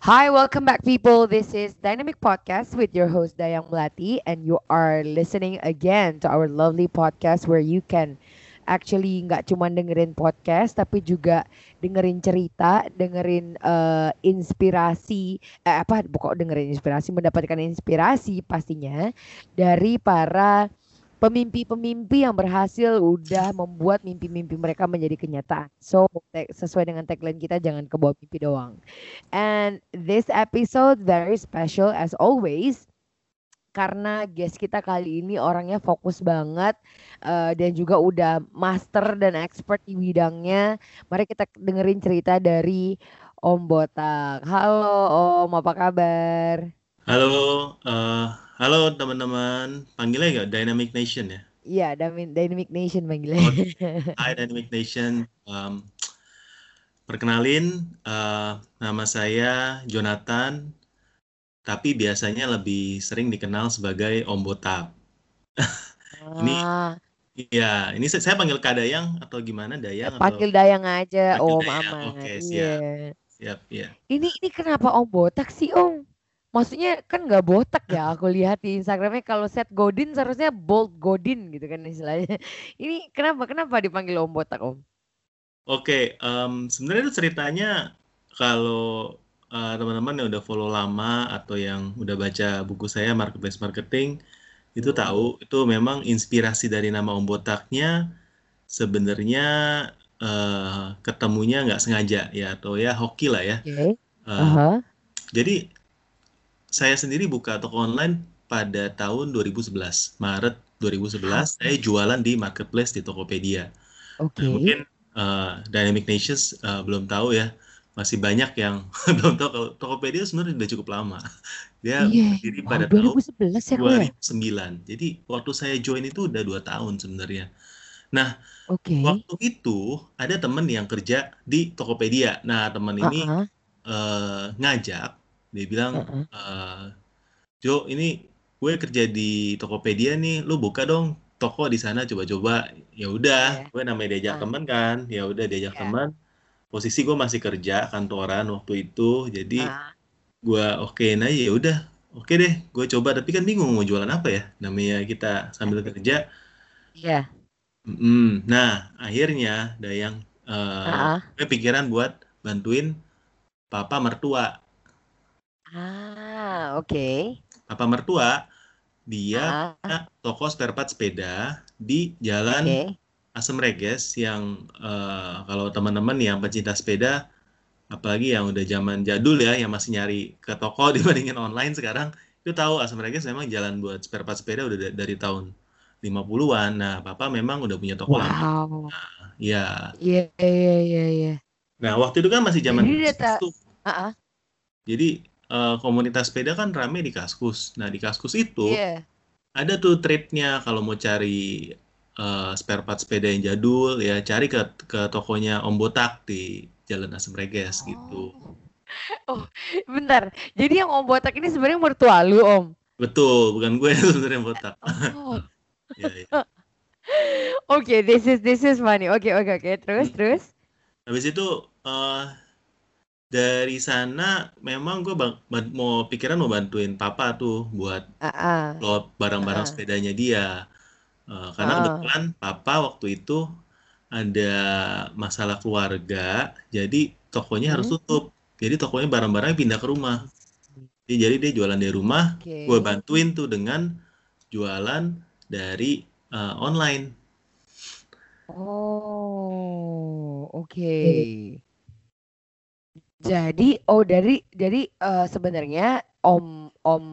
Hi, welcome back people. This is Dynamic Podcast with your host Dayang Melati and you are listening again to our lovely podcast where you can actually nggak cuma dengerin podcast tapi juga dengerin cerita, dengerin uh, inspirasi eh, apa pokok dengerin inspirasi, mendapatkan inspirasi pastinya dari para pemimpi-pemimpi yang berhasil udah membuat mimpi-mimpi mereka menjadi kenyataan. So, sesuai dengan tagline kita jangan kebawa mimpi doang. And this episode very special as always karena guest kita kali ini orangnya fokus banget uh, dan juga udah master dan expert di bidangnya. Mari kita dengerin cerita dari Om Botak. Halo Om, apa kabar? Halo, uh, halo teman-teman. Panggilnya nggak Dynamic Nation ya? Iya, Dynamic Nation panggilnya. Oh, Hai Dynamic Nation. Um, perkenalin, uh, nama saya Jonathan tapi biasanya lebih sering dikenal sebagai Om Botak. ini ya, ini saya, saya panggil Kak Dayang atau gimana Dayang atau panggil Dayang aja, panggil Om Dayang. aman. Oke, Iya. siap. siap ya. Ini ini kenapa Om botak sih Om? Maksudnya kan nggak botak ya aku lihat di Instagramnya kalau set Godin seharusnya bold Godin gitu kan istilahnya. Ini kenapa kenapa dipanggil Om botak Om? Oke, em, sebenarnya itu ceritanya kalau eh, teman-teman yang udah follow lama atau yang udah baca buku saya Marketplace Marketing itu Hmm. tahu itu memang inspirasi dari nama Om Botaknya sebenarnya eh, ketemunya nggak sengaja ya atau ya hoki lah ya. Oke. Eh, Aha. jadi saya sendiri buka toko online pada tahun 2011, Maret 2011 saya jualan di marketplace di Tokopedia. Oke. Nah, mungkin eh, Dynamic Nations eh, belum tahu ya, masih banyak yang belum tahu kalau Tokopedia sebenarnya sudah cukup lama. Dia Iya. berdiri Wow, pada tahun 2011 ya kok ya? 2009. Jadi waktu saya join itu udah dua tahun sebenarnya. Nah, Oke. waktu itu ada teman yang kerja di Tokopedia. Nah, teman ini Heeh, eh, ngajak, dia bilang, heeh. eh, Jo, ini gue kerja di Tokopedia nih, lu buka dong toko di sana coba-coba. Ya udah, Iya. gue namanya diajak Ah. teman kan, ya udah diajak Iya. teman. Posisi gue masih kerja kantoran waktu itu, jadi Ah, gue okein aja ya udah, oke deh, gue coba. Tapi kan bingung mau jualan apa ya, namanya kita sambil kerja. Iya. Mm-mm. Nah, akhirnya Dayang eh Ah, gue pikiran buat bantuin papa mertua. Ah, oke. Papa mertua dia Ah, toko spare part sepeda di Jalan oke. Asem Reges yang eh, kalau teman-teman yang pecinta sepeda apalagi yang udah zaman jadul ya yang masih nyari ke toko dibandingin online sekarang itu tahu Asem Reges memang jalan buat spare part sepeda udah da- dari tahun 50-an. Nah, papa memang udah punya toko lama. Wow. Ya. Iya, iya, iya, iya. Nah, waktu itu kan masih zaman Jadi. Ah, ah. Jadi eh, komunitas sepeda kan rame di Kaskus. Nah, di Kaskus itu Iya. ada tuh trade-nya kalau mau cari eh, spare part sepeda yang jadul ya cari ke ke tokonya Om Botak di Jalan Asem Reges gitu. Oh, bentar. Jadi yang Om Botak ini sebenarnya mertua lu, Om? Betul, bukan gue sebenarnya Om Botak. Oh, Ya, ya. Oke, this is this is funny. Oke, oke, oke. Terus, Hmm. terus. Habis itu eh, dari sana memang gue bang- ban- mau pikiran mau bantuin papa tuh buat ah. load barang-barang sepedanya dia. Eh, karena kebetulan papa waktu itu ada masalah keluarga, jadi tokonya harus Hmm. tutup. Jadi tokonya barang-barangnya pindah ke rumah. Jadi, jadi dia jualan dari rumah, gue bantuin tuh dengan jualan dari uh, online. Oh, oke. Jadi, oh dari jadi eh, sebenarnya om om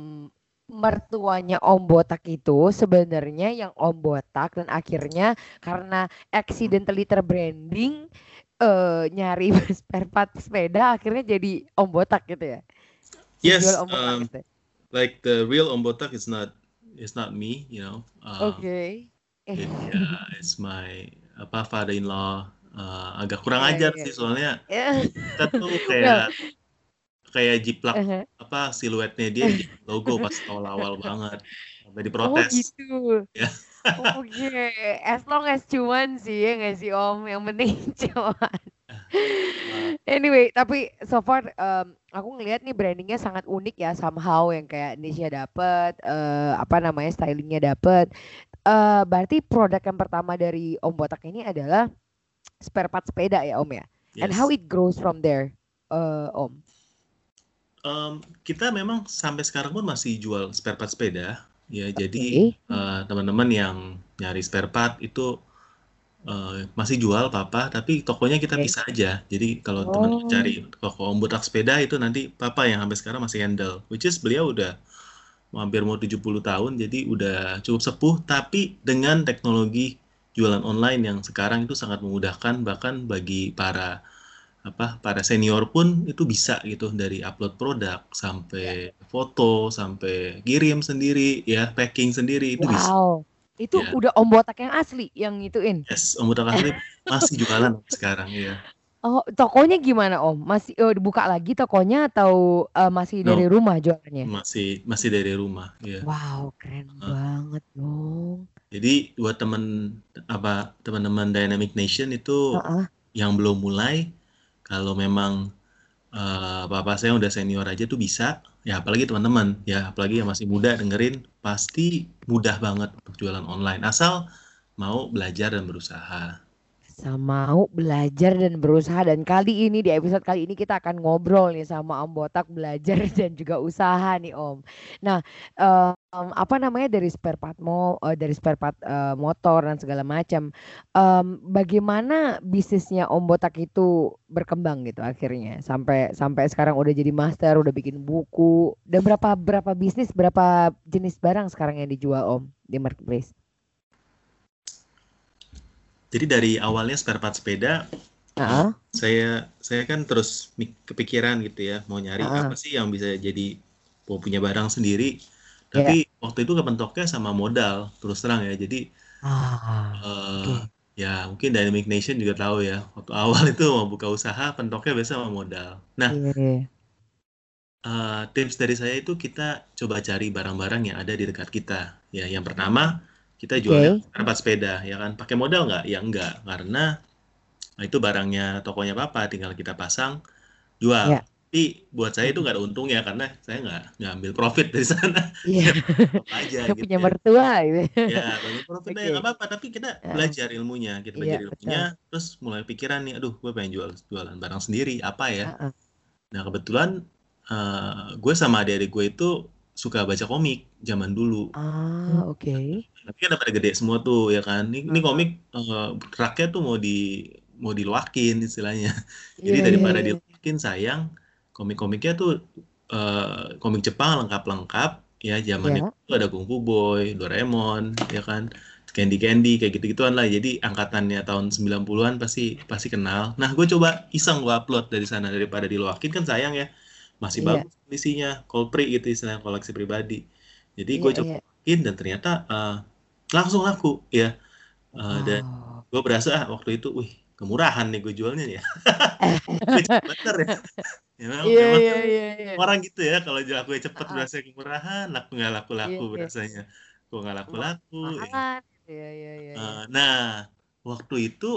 mertuanya Om Botak itu sebenarnya yang Om Botak dan akhirnya karena accidentally terbranding eh nyari spare part sepeda akhirnya jadi Om Botak gitu ya. Yes, Jual Om Botak um, gitu. like the real Om Botak is not is not me, you know. Uh, Oke. it- yeah, it's my apa father-in-law. Uh, agak kurang Iya, ajar iya, sih iya. soalnya Ya. kita tuh kayak kayak jiplak Uh-huh. apa siluetnya dia logo pas awal-awal banget sampai Oh diprotes. gitu. Ya. Oke, as long as cuan sih ya nggak sih Om, yang penting cuan. Anyway, tapi so far em, aku ngelihat nih brandingnya sangat unik ya somehow yang kayak niche-nya dapet, eh, apa namanya stylingnya dapet. Eh, berarti produk yang pertama dari Om Botak ini adalah spare part sepeda ya Om ya. And Yes. how it grows from there, eh, Om? Um, kita memang sampai sekarang pun masih jual spare part sepeda ya jadi Oke. eh, teman-teman yang nyari spare part itu eh, masih jual papa tapi tokonya kita Oke. pisah aja jadi kalau teman Oh. cari toko Om Botak sepeda itu nanti papa yang sampai sekarang masih handle which is beliau udah hampir mau 70 tahun jadi udah cukup sepuh tapi dengan teknologi jualan online yang sekarang itu sangat memudahkan bahkan bagi para apa para senior pun itu bisa gitu dari upload produk sampai foto sampai kirim sendiri ya packing sendiri itu bisa Wow, itu Ya. udah Om Botak yang asli yang ituin. yes Om Botak Asli masih jualan sekarang ya Oh, tokonya gimana Om? Masih eh, dibuka lagi tokonya atau eh, masih No. dari rumah jualannya? masih masih dari rumah ya Wow, keren Ah. banget dong. Jadi buat teman apa teman-teman Dynamic Nation itu Heeh. yang belum mulai kalau memang eh, bapak saya udah senior aja tuh bisa. Ya apalagi teman-teman ya apalagi yang masih muda dengerin pasti mudah banget untuk jualan online. Asal mau belajar dan berusaha Sama mau belajar dan berusaha dan kali ini di episode kali ini kita akan ngobrol nih sama Om Botak belajar dan juga usaha nih Om. Nah, em, apa namanya dari spare part mo eh, dari spare part eh, motor dan segala macam. Em, bagaimana bisnisnya Om Botak itu berkembang gitu akhirnya sampai sampai sekarang udah jadi master, udah bikin buku. Dan berapa berapa bisnis, berapa jenis barang sekarang yang dijual Om di marketplace? Jadi dari awalnya spare part sepeda Heeh. saya saya kan terus kepikiran gitu ya mau nyari Ah. apa sih yang bisa jadi mau punya barang sendiri Ya. tapi waktu itu kepentoknya sama modal terus terang ya jadi Ah, eh, oke. ya mungkin Dynamic Nation juga tahu ya waktu awal itu mau buka usaha pentoknya biasa sama modal nah Iya, iya. eh, tips dari saya itu kita coba cari barang-barang yang ada di dekat kita ya yang pertama kita jualnya Oke. tempat sepeda ya kan pakai modal nggak ya enggak karena nah, itu barangnya tokonya papa tinggal kita pasang jual Ya. tapi buat saya itu nggak ada untungnya karena saya nggak nggak ambil profit dari sana Iya, apa aja gitu punya ya mertua gitu. ya bagi profitnya ya Oke. nggak apa-apa tapi kita Ah. belajar ilmunya kita Iya, belajar ilmunya terus mulai pikiran nih aduh gue pengen jual jualan barang sendiri apa ya Heeh. nah kebetulan eh, gue sama adik-adik gue itu suka baca komik zaman dulu Ah, oke. Tapi kan pada gede semua tuh ya kan ini, ini komik eh, raknya tuh mau di mau diluakin istilahnya jadi iya, daripada iya. diluakin sayang komik-komiknya tuh eh, komik Jepang lengkap-lengkap ya Iya. zaman itu ada Kung Fu Boy, Doraemon, ya kan, Candy Candy kayak gitu-gituan lah. Jadi angkatannya tahun 90-an pasti pasti kenal. Nah, gue coba iseng gue upload dari sana daripada diluakin kan sayang ya. Masih Iya. bagus kondisinya, Colpri gitu istilahnya koleksi pribadi. Jadi gue Iya, coba bikin dan ternyata eh, langsung laku ya. Eh, dan Wow. gue berasa ah, waktu itu, wih kemurahan nih gue jualnya ya. Bener ya. Ya, memang, Iya, memang iya, iya, iya. orang gitu ya kalau lakunya cepet Ah. berasa kemurahan laku nggak laku-laku Iya, iya. berasanya kok nggak laku-laku ya. Mahalan. Iya, iya, iya. iya. Eh, nah waktu itu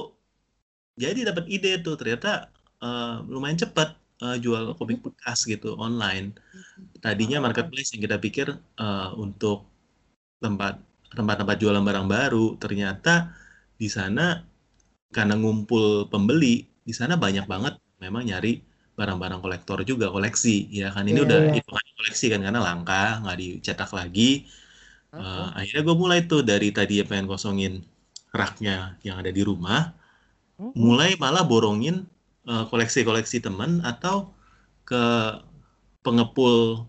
jadi dapat ide tuh ternyata eh, lumayan cepet eh, jual komik bekas gitu online tadinya Oh. marketplace yang kita pikir eh, untuk tempat tempat-tempat jualan barang baru ternyata di sana karena ngumpul pembeli di sana banyak banget memang nyari barang-barang kolektor juga koleksi ya kan? Ini Iya, udah iya. hitungan koleksi kan karena langka nggak dicetak lagi. Uh, akhirnya gue mulai tuh dari tadi ya pengen kosongin raknya yang ada di rumah, mulai malah borongin uh, koleksi-koleksi teman atau ke pengepul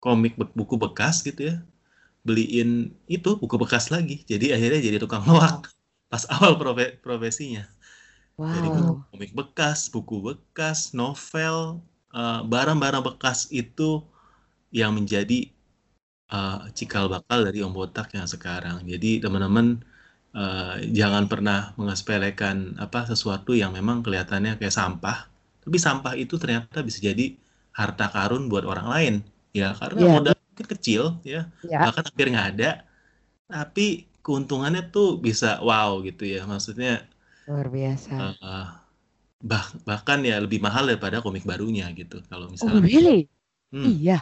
komik buku bekas gitu ya, beliin itu buku bekas lagi. Jadi akhirnya jadi tukang loak pas awal profe- profesinya. Jadi komik bekas, buku bekas, novel, uh, barang-barang bekas itu yang menjadi uh, cikal bakal dari Om Botak yang sekarang. Jadi teman-teman uh, jangan pernah mengesepelekan apa sesuatu yang memang kelihatannya kayak sampah, tapi sampah itu ternyata bisa jadi harta karun buat orang lain. Ya karena Iya. modal mungkin kecil ya, Ya. bahkan hampir nggak ada, tapi keuntungannya tuh bisa wow gitu ya. Maksudnya Luar biasa. uh, bah bahkan ya lebih mahal daripada komik barunya gitu. Kalau Oh, misalnya, really? hmm, Iya.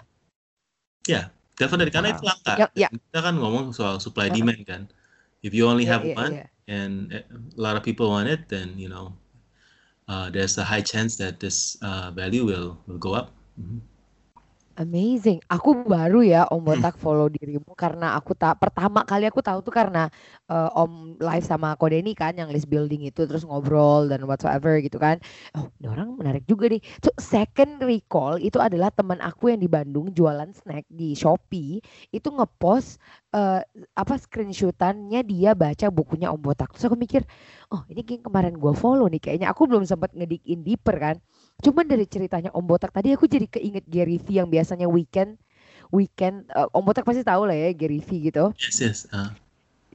definitely karena Wow. itu langka. Ya, ya. Kita kan ngomong soal supply demand kan. If you only Iya, have iya, one iya. and a lot of people want it, then you know uh, there's a high chance that this uh, value will will go up. Mhm. Amazing. Aku baru ya Om Hmm. Botak follow dirimu karena aku tak pertama kali aku tahu tuh karena eh, Om live sama Ko Denny kan yang list building itu terus ngobrol dan whatsoever gitu kan. Oh, ini orang menarik juga nih. So, second recall itu adalah teman aku yang di Bandung jualan snack di Shopee itu ngepost eh, apa screenshotannya dia baca bukunya Om Botak. Terus aku mikir, oh ini kemarin gua follow nih kayaknya. Aku belum sempat ngedik in deeper kan. Cuman dari ceritanya Om Botak tadi aku jadi keinget Gary V yang biasanya weekend weekend eh, Om Botak pasti tahu lah ya Gary V gitu. Yes, yes. Uh,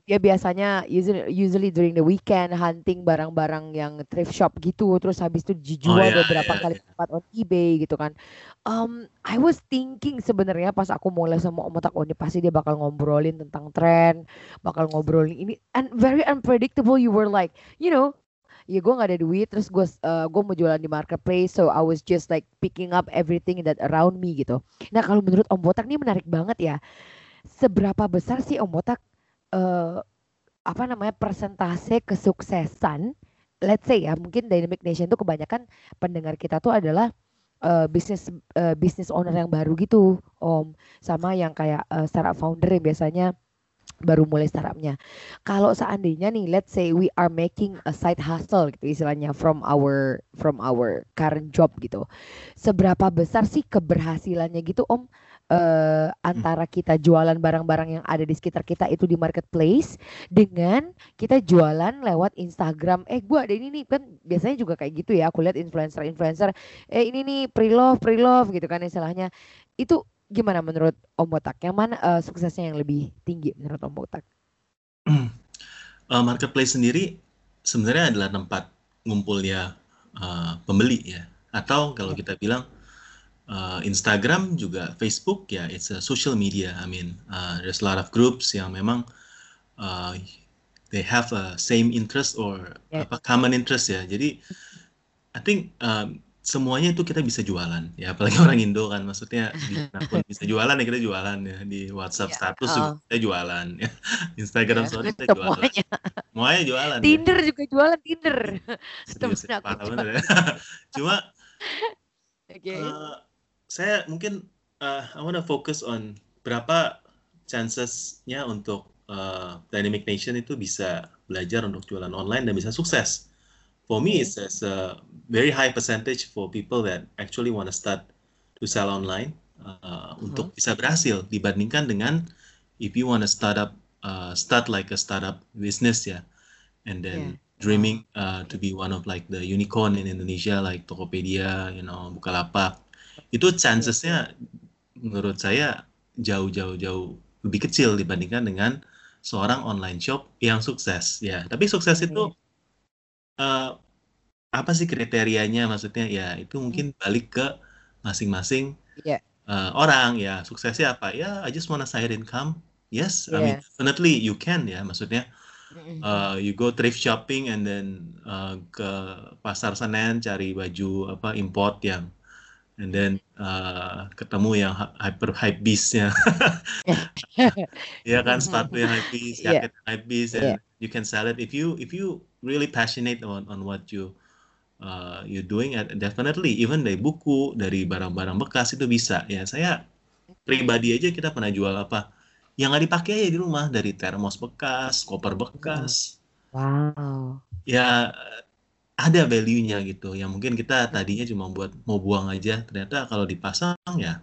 Dia biasanya usually, usually during the weekend hunting barang-barang yang thrift shop gitu terus habis itu oh dijual ya, beberapa ya, kali ya. lipat on eBay gitu kan. Um, I was thinking sebenarnya pas aku mulai sama Om Botak oh ini pasti dia bakal ngobrolin tentang tren, bakal ngobrolin ini and very unpredictable you were like, you know, ya gue nggak ada duit terus gue gue mau jualan di marketplace so I was just like picking up everything that around me gitu. Nah kalau menurut Om Botak ini menarik banget ya. Seberapa besar sih Om Botak eh, apa namanya persentase kesuksesan? Let's say ya mungkin Dynamic Nation itu kebanyakan pendengar kita tuh adalah eh, bisnis eh, bisnis owner yang baru gitu Om sama yang kayak eh, startup founder yang biasanya baru mulai startupnya. Kalau seandainya nih, let's say we are making a side hustle gitu istilahnya from our from our current job gitu. Seberapa besar sih keberhasilannya gitu Om eh, antara kita jualan barang-barang yang ada di sekitar kita itu di marketplace dengan kita jualan lewat Instagram. Eh gua ada ini nih kan biasanya juga kayak gitu ya. Aku lihat influencer-influencer eh ini nih pre-love pre-love gitu kan istilahnya. Itu gimana menurut Om Botak? Yang mana eh, suksesnya yang lebih tinggi menurut Om Botak? Uh, marketplace sendiri sebenarnya adalah tempat ngumpulnya uh, pembeli ya. Atau kalau kita bilang uh, Instagram juga Facebook ya, it's a social media. I mean, uh, there's a lot of groups yang memang uh, they have a same interest or Yeah. apa common interest ya. Jadi I think um, semuanya itu kita bisa jualan ya apalagi orang Indo kan maksudnya pun bisa jualan ya kita jualan ya di WhatsApp Iya, status juga uh. kita jualan ya Instagram Ya, story kita jualan semuanya. semuanya jualan ya Tinder juga jualan Tinder. serius Temen ya, parah jualan. bener ya cuma Oke. eh, saya mungkin eh, I wanna focus on berapa chancesnya untuk eh, Dynamic Nation itu bisa belajar untuk jualan online dan bisa sukses for me it's, it's a very high percentage for people that actually want to start to sell online uh, untuk bisa berhasil dibandingkan dengan if you want to start up uh, start like a startup business ya. And then dreaming uh, to be one of like the unicorn in Indonesia like Tokopedia you know Bukalapak. Itu chancesnya menurut saya jauh jauh jauh lebih kecil dibandingkan dengan seorang online shop yang sukses ya. Tapi sukses itu eh, apa sih kriterianya? Maksudnya ya itu mungkin balik ke masing-masing Iya. eh, orang. Ya suksesnya apa? Ya I just wanna side income yes I mean Yes. definitely you can ya maksudnya uh, you go thrift shopping and then uh, ke pasar Senen cari baju apa import yang and then uh, ketemu yang hy- hyper hype beastnya ya kan sepatu yang hype beast Iya. jaket hype beast and you can sell it if you if you really passionate on on what you uh, you doing uh, definitely even dari buku dari barang-barang bekas itu bisa ya saya pribadi aja kita pernah jual apa yang nggak dipakai aja di rumah dari termos bekas, koper bekas. Wow. Ya ada value-nya gitu. Yang mungkin kita tadinya cuma buat mau buang aja, ternyata kalau dipasang ya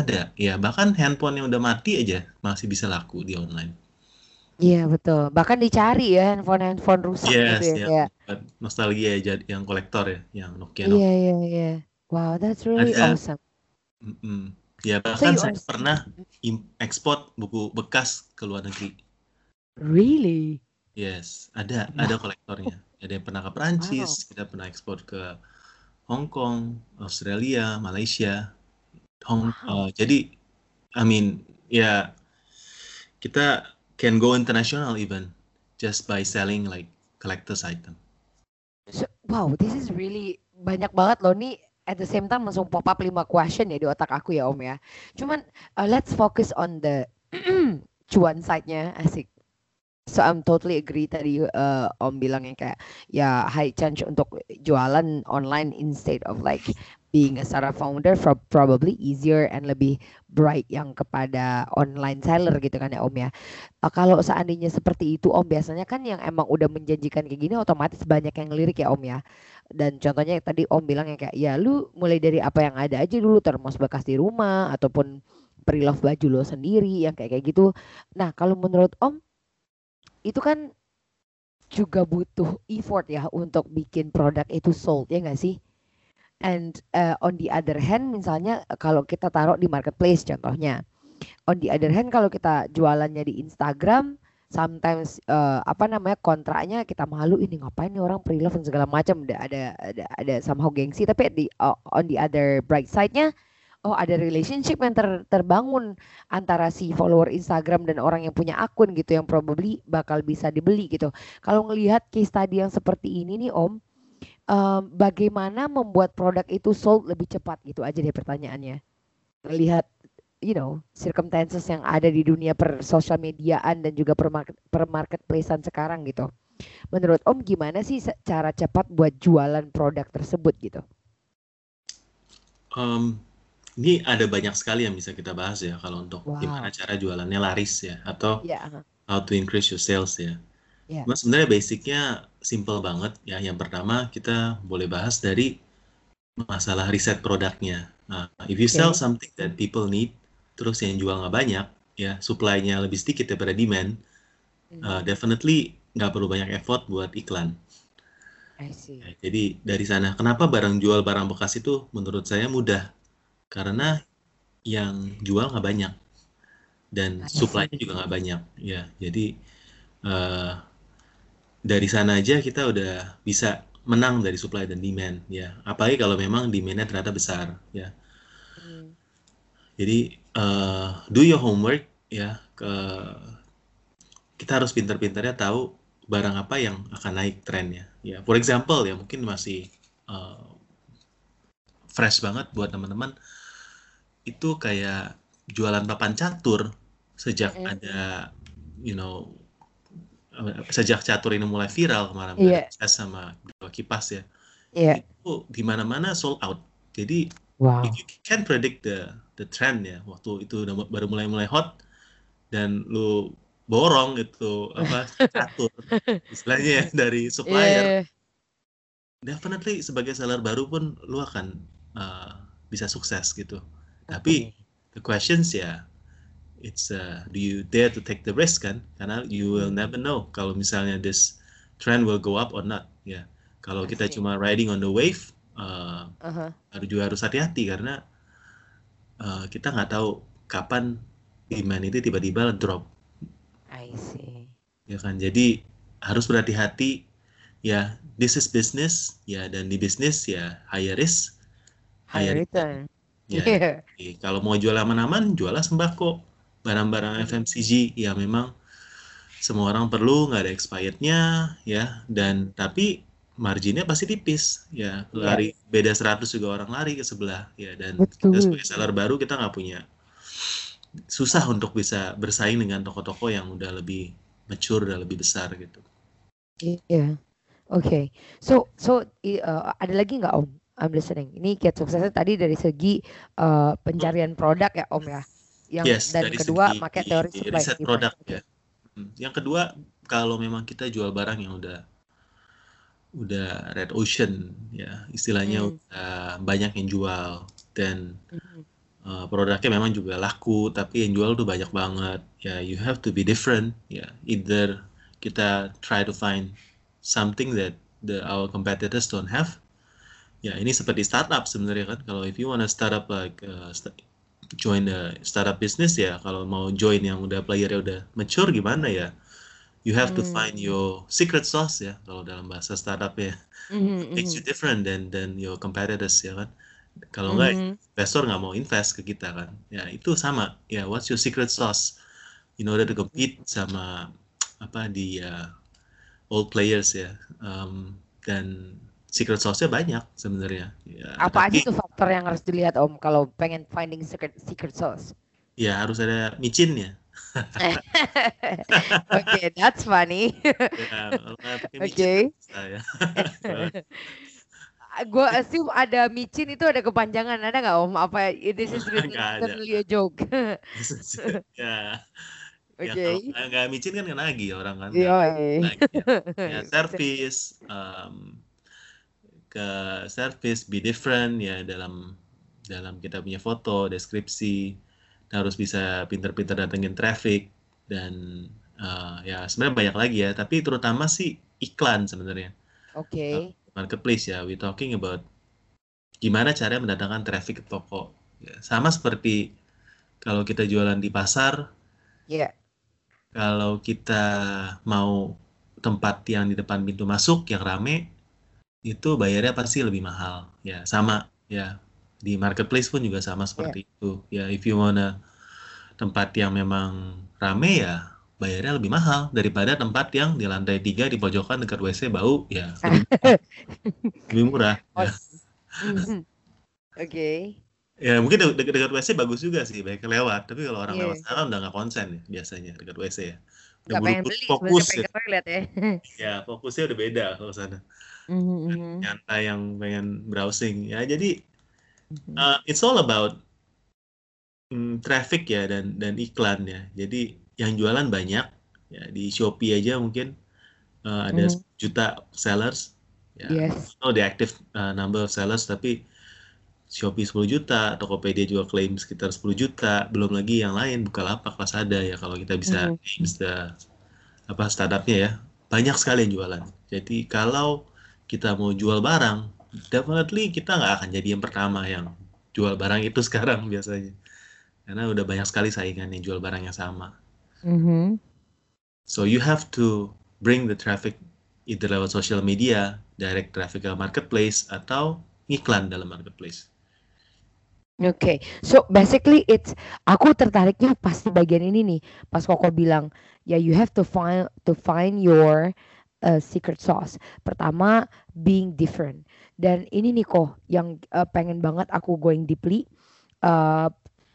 ada. Ya bahkan handphone yang udah mati aja masih bisa laku di online. Iya betul. Bahkan dicari ya handphone-handphone rusak Yes, gitu ya buat nostalgia ya, jadi yang kolektor ya, yang Nokia Iya Nokia. iya iya. Wow, that's really Ada. awesome. Mm-mm. Ya So bahkan you saya are pernah ekspor buku bekas ke luar negeri. really? Yes, ada ada kolektornya. Ada yang pernah ke Perancis, kita pernah ekspor ke Hong Kong, Australia, Malaysia, Hong. Wow. uh, jadi, I mean, ya kita can go international even just by selling like collectors item. So, wow, this is really banyak banget loh nih. At the same time langsung pop up 5 question ya di otak aku ya Om ya. Cuman uh, let's focus on the cuan side-nya asik. So I'm totally agree tadi uh, Om bilang yang kayak ya high chance untuk jualan online instead of like being a startup founder for probably easier and lebih bright yang kepada online seller gitu kan ya Om ya. Uh, kalau seandainya seperti itu Om biasanya kan yang emang udah menjanjikan kayak gini otomatis banyak yang ngelirik ya Om ya. Dan contohnya tadi Om bilang yang kayak ya lu mulai dari apa yang ada aja dulu termos bekas di rumah ataupun pre-love baju lo sendiri yang kayak kayak gitu. Nah, kalau menurut Om itu kan juga butuh effort ya untuk bikin produk itu sold ya nggak sih? And uh, on the other hand misalnya kalau kita taruh di marketplace contohnya. On the other hand kalau kita jualannya di Instagram sometimes uh, apa namanya kontraknya kita malu ini ngapain nih orang pre-love segala macam ada ada ada somehow gengsi tapi di uh, on the other bright side-nya oh ada relationship yang ter, terbangun antara si follower Instagram dan orang yang punya akun gitu yang probably bakal bisa dibeli gitu. Kalau ngelihat case tadi yang seperti ini nih Om, um, bagaimana membuat produk itu sold lebih cepat gitu aja deh pertanyaannya. Lihat you know circumstances yang ada di dunia per sosial mediaan dan juga per market per marketplacean sekarang gitu. Menurut Om gimana sih cara cepat buat jualan produk tersebut gitu? Um, ini ada banyak sekali yang bisa kita bahas ya kalau untuk Wow. gimana cara jualannya laris ya atau Ya, how to increase your sales ya. Ya. Cuma sebenarnya basicnya simple banget ya. Yang pertama kita boleh bahas dari masalah riset produknya. Nah, if you sell Oke. something that people need, terus yang jual nggak banyak, ya supply-nya lebih sedikit daripada demand, uh, Mhm. definitely nggak perlu banyak effort buat iklan. I see. Ya, jadi dari sana, kenapa barang jual barang bekas itu menurut saya mudah? Karena yang jual nggak banyak dan I see. supply-nya juga nggak banyak. Ya, jadi uh, dari sana aja kita udah bisa menang dari supply dan demand. Ya, apalagi kalau memang demand-nya ternyata besar. Ya, Hmm. jadi uh, do your homework. Ya, ke kita harus pintar-pintarnya tahu barang apa yang akan naik trennya. Ya, for example ya mungkin masih uh, fresh banget buat teman-teman itu kayak jualan papan catur sejak Mm. ada you know sejak catur ini mulai viral kemarin saya sama dua kipas ya Iya. itu di mana-mana sold out. Jadi Wow. if you can predict the the trend ya waktu itu udah baru mulai-mulai hot dan lu borong itu apa catur istilahnya ya, dari supplier Iya. definitely sebagai seller baru pun lu akan uh, bisa sukses gitu tapi the questions ya it's uh, do you dare to take the risk kan? Karena you will Hmm. never know kalau misalnya this trend will go up or not ya. Kalau kita cuma riding on the wave uh, harus juga harus hati-hati karena uh, kita nggak tahu kapan demand itu tiba-tiba drop. I see. ya kan? Jadi harus berhati-hati ya. This is business ya. Dan di bisnis ya higher risk. High higher return. Ya Iya. Jadi, kalau mau jual aman-aman juallah sembako barang-barang FMCG ya memang semua orang perlu nggak ada expirednya ya dan tapi marginnya pasti tipis ya Iya. lari beda 100 juga orang lari ke sebelah ya dan Betul. kita sebagai seller baru kita nggak punya susah untuk bisa bersaing dengan toko-toko yang udah lebih mature dan lebih besar gitu Iya. Oke. So so i- uh, ada lagi nggak Om? I'm listening. Ini kiat suksesnya tadi dari segi uh, pencarian produk ya Om ya. yang Yes, dan dari kedua segi pakai teori supply riset and produk demand. ya. Hmm, Yang kedua, kalau memang kita jual barang yang udah udah red ocean ya, istilahnya Hmm. udah banyak yang jual dan Mhm. uh, produknya memang juga laku, tapi yang jual tuh banyak banget. Ya, you have to be different. Ya, either kita try to find something that the our competitors don't have. Ya, ini seperti startup sebenarnya kan. Kalau if you wanna start up like uh, sta- join a startup business ya, kalau mau join yang udah playernya udah mature gimana ya? You have to Hmm. find your secret sauce ya, kalau dalam bahasa startup ya. Mhm, Makes mhm. you different than than your competitors ya kan. Kalau enggak Mhm. investor nggak mau invest ke kita kan ya itu sama ya what's your secret sauce in order to compete sama apa di uh, old players ya Um, dan secret sauce-nya banyak sebenarnya ya Apa aja tapi tuh faktor yang harus dilihat Om kalau pengen finding secret secret sauce? ya harus ada micinnya Oke, that's funny. ya Oke. bisa ya Gue assume ada micin itu ada kepanjangan, ada nggak Om? Apa this is really a joke? ya ya Oke. kalau nggak micin kan kena lagi orang kan Iya. ya. ya service um, ke service be different ya dalam dalam kita punya foto deskripsi harus bisa pinter-pinter datengin traffic dan uh, ya sebenarnya banyak lagi ya tapi terutama sih iklan sebenarnya Oke. marketplace ya we talking about gimana cara mendatangkan traffic ke toko ya, sama seperti kalau kita jualan di pasar Iya. kalau kita mau tempat yang di depan pintu masuk yang rame itu bayarnya pasti lebih mahal ya sama ya di marketplace pun juga sama seperti itu ya if you wanna tempat yang memang rame ya bayarnya lebih mahal daripada tempat yang di lantai tiga di pojokan dekat WC bau ya lebih murah, lebih murah Oh, ya. mhm. Oke. ya mungkin de- dekat dekat WC bagus juga sih banyak lewat tapi kalau orang Iya. lewat sana udah nggak konsen ya biasanya dekat WC ya udah Nggak pengen beli, fokus ya. ya. ya fokusnya udah beda kalau sana Mhm, mhm, nyantai yang pengen browsing ya jadi mhm. uh, it's all about mm, traffic ya dan dan iklan ya jadi yang jualan banyak ya di Shopee aja mungkin uh, ada Mhm. 10 juta sellers ya Yes. no the active uh, number of sellers tapi Shopee 10 juta, Tokopedia juga klaim sekitar 10 juta, belum lagi yang lain Bukalapak, Lazada ya kalau kita bisa Mhm. names the apa startupnya ya banyak sekali yang jualan. Jadi kalau kita mau jual barang, definitely kita nggak akan jadi yang pertama yang jual barang itu sekarang biasanya, karena udah banyak sekali saingan yang jual barang yang sama. Mhm. So you have to bring the traffic either lewat social media, direct traffic ke marketplace atau iklan dalam marketplace. Oke, so basically it's aku tertariknya pasti bagian ini nih. Pas Koko bilang, ya you have to find to find your uh, secret sauce. Pertama, being different. Dan ini nih kok yang uh, pengen banget aku going deeply. Uh,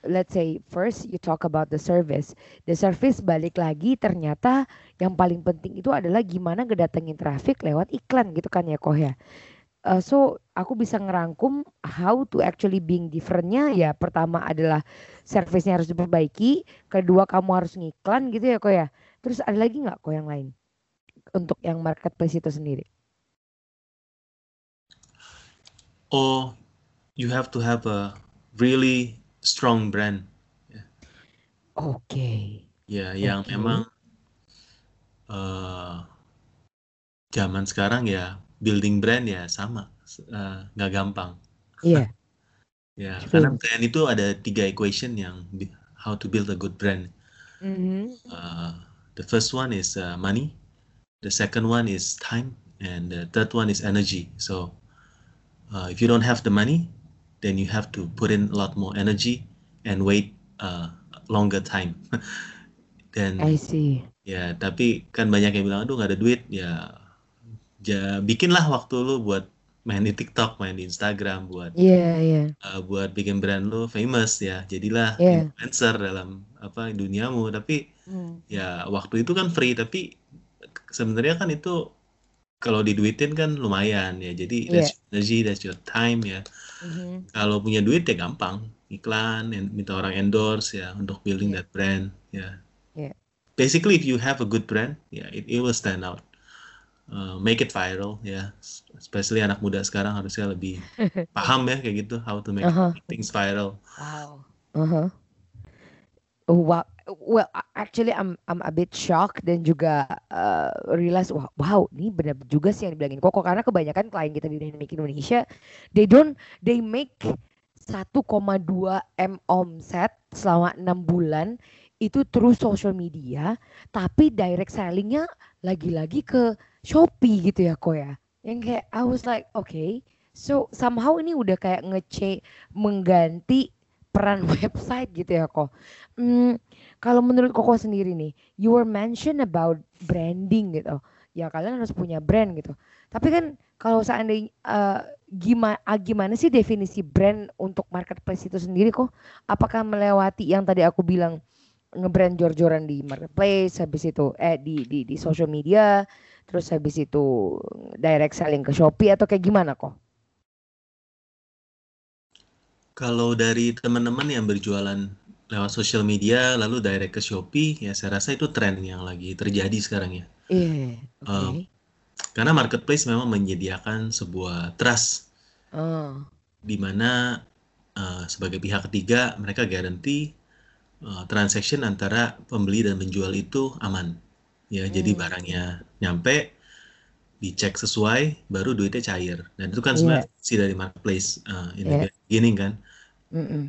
let's say first you talk about the service. The service balik lagi ternyata yang paling penting itu adalah gimana ngedatengin traffic lewat iklan gitu kan ya kok ya. Uh, so aku bisa ngerangkum how to actually being differentnya ya pertama adalah servicenya harus diperbaiki kedua kamu harus ngiklan gitu ya kok ya terus ada lagi nggak kok yang lain untuk yang marketplace itu sendiri? Or you have to have a really strong brand. Oke. Ya yang Oke. memang eh, zaman sekarang ya building brand ya sama eh, nggak gampang. Iya. Ya True. karena brand itu ada tiga equation yang how to build a good brand. Mhm. Uh, the first one is uh, money the second one is time and the third one is energy so uh, if you don't have the money then you have to put in a lot more energy and wait uh, longer time then I see Ya, tapi kan banyak yang bilang, aduh nggak ada duit. Ya, ja, bikinlah waktu lu buat main di TikTok, main di Instagram, buat iya iya uh, buat bikin brand lu famous ya. Jadilah Iya. influencer dalam apa duniamu. Tapi Hmm. ya waktu itu kan free, tapi sebenarnya kan itu kalau diduitin kan lumayan ya. Jadi that's your energy, that's your time ya. Mhm. Kalau punya duit ya gampang. iklan, en- minta orang endorse ya untuk building Yeah. that brand ya. Yeah. Basically if you have a good brand, ya it, it will stand out. Uh, make it viral ya. Especially anak muda sekarang harusnya lebih paham ya kayak gitu how to make Uh-huh. things viral. Wow. Uh-huh. Oh, wow. Well, actually I'm I'm a bit shocked dan juga uh, realize wow, wow, ini benar juga sih yang dibilangin Koko. Karena kebanyakan klien kita di Dynamic Indonesia they don't they make 1,2 m omset selama enam bulan itu through social media tapi direct sellingnya lagi-lagi ke Shopee gitu ya kok ya. Yang kayak I was like okay so somehow ini udah kayak ngece mengganti peran website gitu ya kok Hmm, kalau menurut Koko sendiri nih, you were mention about branding gitu. Ya kalian harus punya brand gitu. Tapi kan kalau seandainya gimana gimana sih definisi brand untuk marketplace itu sendiri kok? Apakah melewati yang tadi aku bilang ngebrand jor-joran di marketplace, habis itu eh di di di social media, terus habis itu direct selling ke Shopee atau kayak gimana kok? Kalau dari teman-teman yang berjualan lewat social media lalu direct ke Shopee, ya saya rasa itu tren yang lagi terjadi sekarang ya. Iya, oke. Um, Karena marketplace memang menyediakan sebuah trust Oh, di mana uh, sebagai pihak ketiga mereka garanti uh, transaction antara pembeli dan penjual itu aman. Ya, jadi Hmm. barangnya nyampe, dicek sesuai, baru duitnya cair. Dan itu kan Iya. sebenarnya fungsi dari marketplace uh, in the Iya. beginning kan.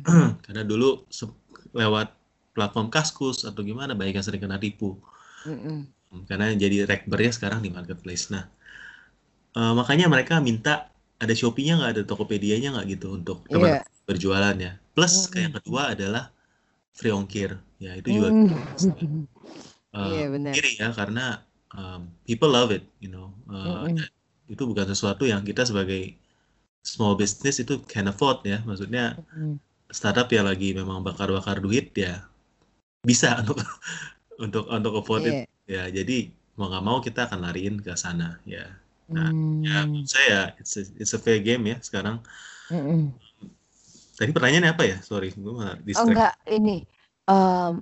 Karena dulu se- lewat platform Kaskus atau gimana banyak yang sering kena tipu. Mm-mm. Karena jadi rekbernya sekarang di marketplace. Nah, eh, makanya mereka minta ada Shopee-nya nggak, ada Tokopedia-nya nggak gitu untuk teman Iya. berjualan ya. Plus Mm-mm. yang kedua adalah free ongkir. Ya, itu juga Mm. Iya benar. kiri ya karena um, people love it, you know. Eh, Mm-mm. dan itu bukan sesuatu yang kita sebagai small business itu can afford ya. Maksudnya Mm. Startup yang lagi memang bakar-bakar duit ya bisa untuk untuk untuk afford it Iya. ya jadi mau nggak mau kita akan lariin ke sana ya Nah, ya Hmm. saya it's a, it's a fair game ya sekarang Mm-mm. tadi pertanyaannya apa ya sorry gue malah Oh distract enggak ini um,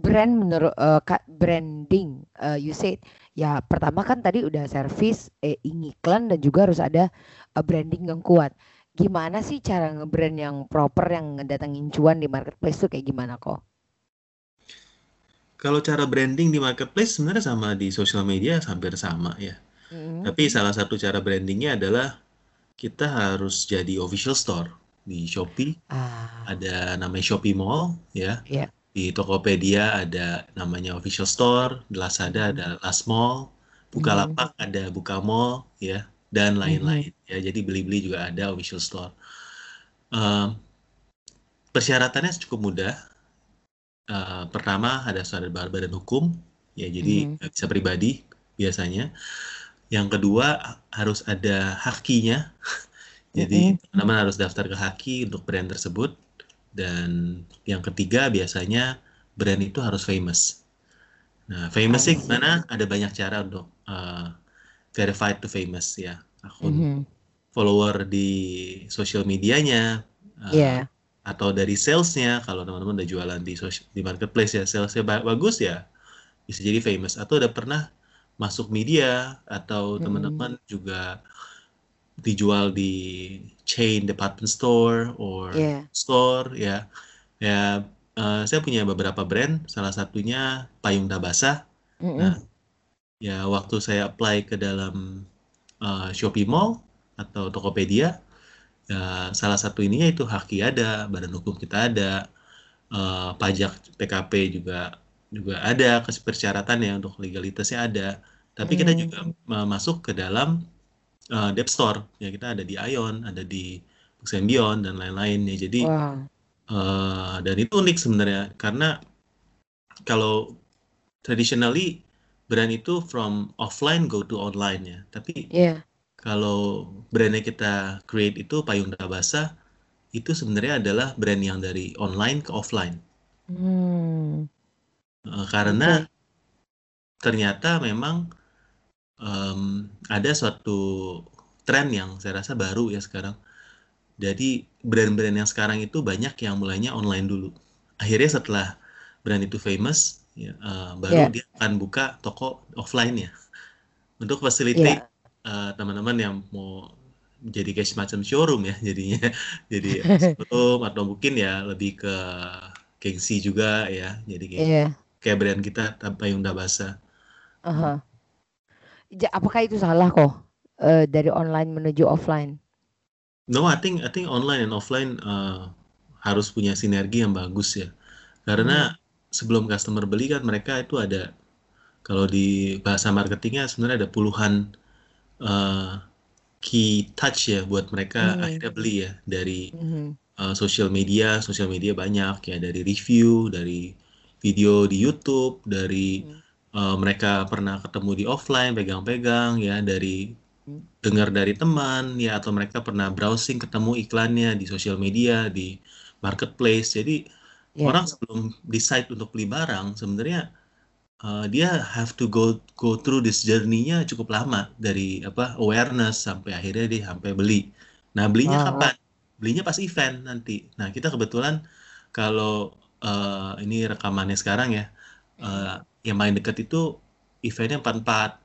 brand menurut uh, branding uh, you said ya pertama kan tadi udah service eh, iklan dan juga harus ada uh, branding yang kuat. Gimana sih cara ngebrand yang proper yang ngedatengin cuan di marketplace tuh kayak gimana kok? kalau cara branding di marketplace sebenarnya sama di social media hampir sama ya Mm-mm. tapi salah satu cara brandingnya adalah kita harus jadi official store di Shopee Ah, ada namanya Shopee Mall ya Iya. di Tokopedia ada namanya official store di Lazada Mhm. ada Last Mall Bukalapak ada Bukamall ya dan lain-lain. Ya jadi beli-beli juga ada official store. Em, persyaratannya cukup mudah. Eh, pertama ada surat bar- badan hukum. Ya jadi Mhm. nggak bisa pribadi biasanya. Yang kedua harus ada hakinya. Jadi teman-teman harus daftar ke haki untuk brand tersebut. Dan yang ketiga biasanya brand itu harus famous. Nah famous sih see. gimana? Ada banyak cara untuk uh, verified to famous ya akun Mhm. follower di sosial medianya uh, Iya. atau dari salesnya kalau teman-teman udah jualan di sosial, di marketplace ya salesnya ba- bagus ya bisa jadi famous atau udah pernah masuk media atau Mm. teman-teman juga dijual di chain department store or Iya. store ya ya eh, saya punya beberapa brand salah satunya Payung Tabasa Mm-mm. Nah, ya waktu saya apply ke dalam uh, Shopee Mall atau Tokopedia, ya salah satu ininya itu Haki ada, badan hukum kita ada, uh, pajak PKP juga juga ada, persyaratannya untuk legalitasnya ada. Tapi kita Hmm. juga uh, masuk ke dalam uh, Store, ya kita ada di Ion, ada di Beyond dan lain-lain ya. Jadi Wah. Eh, dan itu unik sebenarnya karena kalau traditionally brand itu from offline go to online ya. Tapi Iya. kalau brandnya kita create itu Payung Dabasa itu sebenarnya adalah brand yang dari online ke offline. Hmm. Eh, karena Oke. ternyata memang em, ada suatu tren yang saya rasa baru ya sekarang Jadi brand-brand yang sekarang itu banyak yang mulainya online dulu. Akhirnya setelah brand itu famous, ya, uh, baru Iya. dia akan buka toko offline ya. Untuk facilitate Iya. uh, teman-teman yang mau jadi kayak semacam showroom ya jadinya. Jadi showroom atau mungkin ya lebih ke gengsi juga ya. Jadi kayak, Iya. kayak brand kita Payung Dabasa. Aha. Ja- apakah itu salah kok eh, dari online menuju offline? No, I think I think online and offline uh, harus punya sinergi yang bagus ya. Karena sebelum customer beli kan mereka itu ada kalau di bahasa marketingnya sebenarnya ada puluhan uh, key touch ya buat mereka Hmm. akhirnya beli ya dari Mhm. uh, social media, social media banyak ya dari review, dari video di YouTube, dari Hmm. uh, mereka pernah ketemu di offline, pegang-pegang ya dari Hmm. dengar dari teman ya atau mereka pernah browsing ketemu iklannya di social media, di marketplace. Jadi Iya. orang sebelum decide untuk beli barang sebenarnya uh, dia have to go go through this journey-nya cukup lama dari apa awareness sampai akhirnya dia sampai beli. Nah, belinya Ah. kapan? Belinya pas event nanti. Nah, kita kebetulan kalau uh, ini rekamannya sekarang ya, uh, yang paling dekat itu eventnya 44.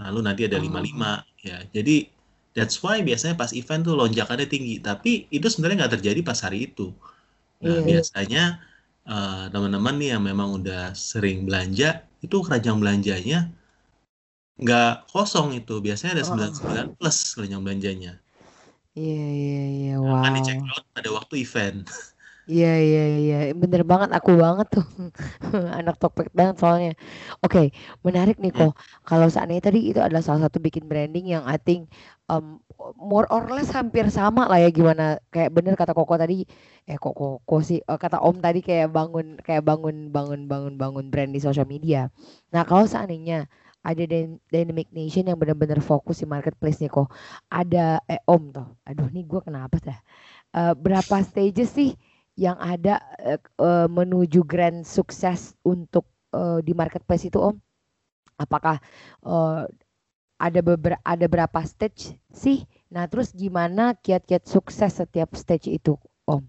Lalu nanti ada Oh. 55 ya. Jadi that's why biasanya pas event tuh lonjakannya tinggi, tapi itu sebenarnya nggak terjadi pas hari itu. Nah, Iya. biasanya uh, teman-teman nih yang memang udah sering belanja, itu keranjang belanjanya nggak kosong itu. Biasanya ada Oh. 99 plus keranjang belanjanya. Iya iya iya Nah, kan di wow. check out pada waktu event. Iya iya iya bener banget aku banget tuh anak Tokped banget soalnya. Oke menarik nih Hmm. kok. Kalau seandainya tadi itu adalah salah satu bikin branding yang I think um, more or less hampir sama lah ya gimana kayak bener kata Koko tadi eh kok Koko sih eh, kata Om tadi kayak bangun kayak bangun bangun bangun bangun brand di social media. Nah kalau seandainya ada Dyn- Dynamic Nation yang benar-benar fokus di marketplace nih kok ada eh Om toh. Aduh nih gue kenapa dah? Eh, berapa stages sih yang ada eh, menuju grand sukses untuk eh, di marketplace itu Om? Apakah eh, ada beberapa ada berapa stage sih? Nah, terus gimana kiat-kiat sukses setiap stage itu, Om?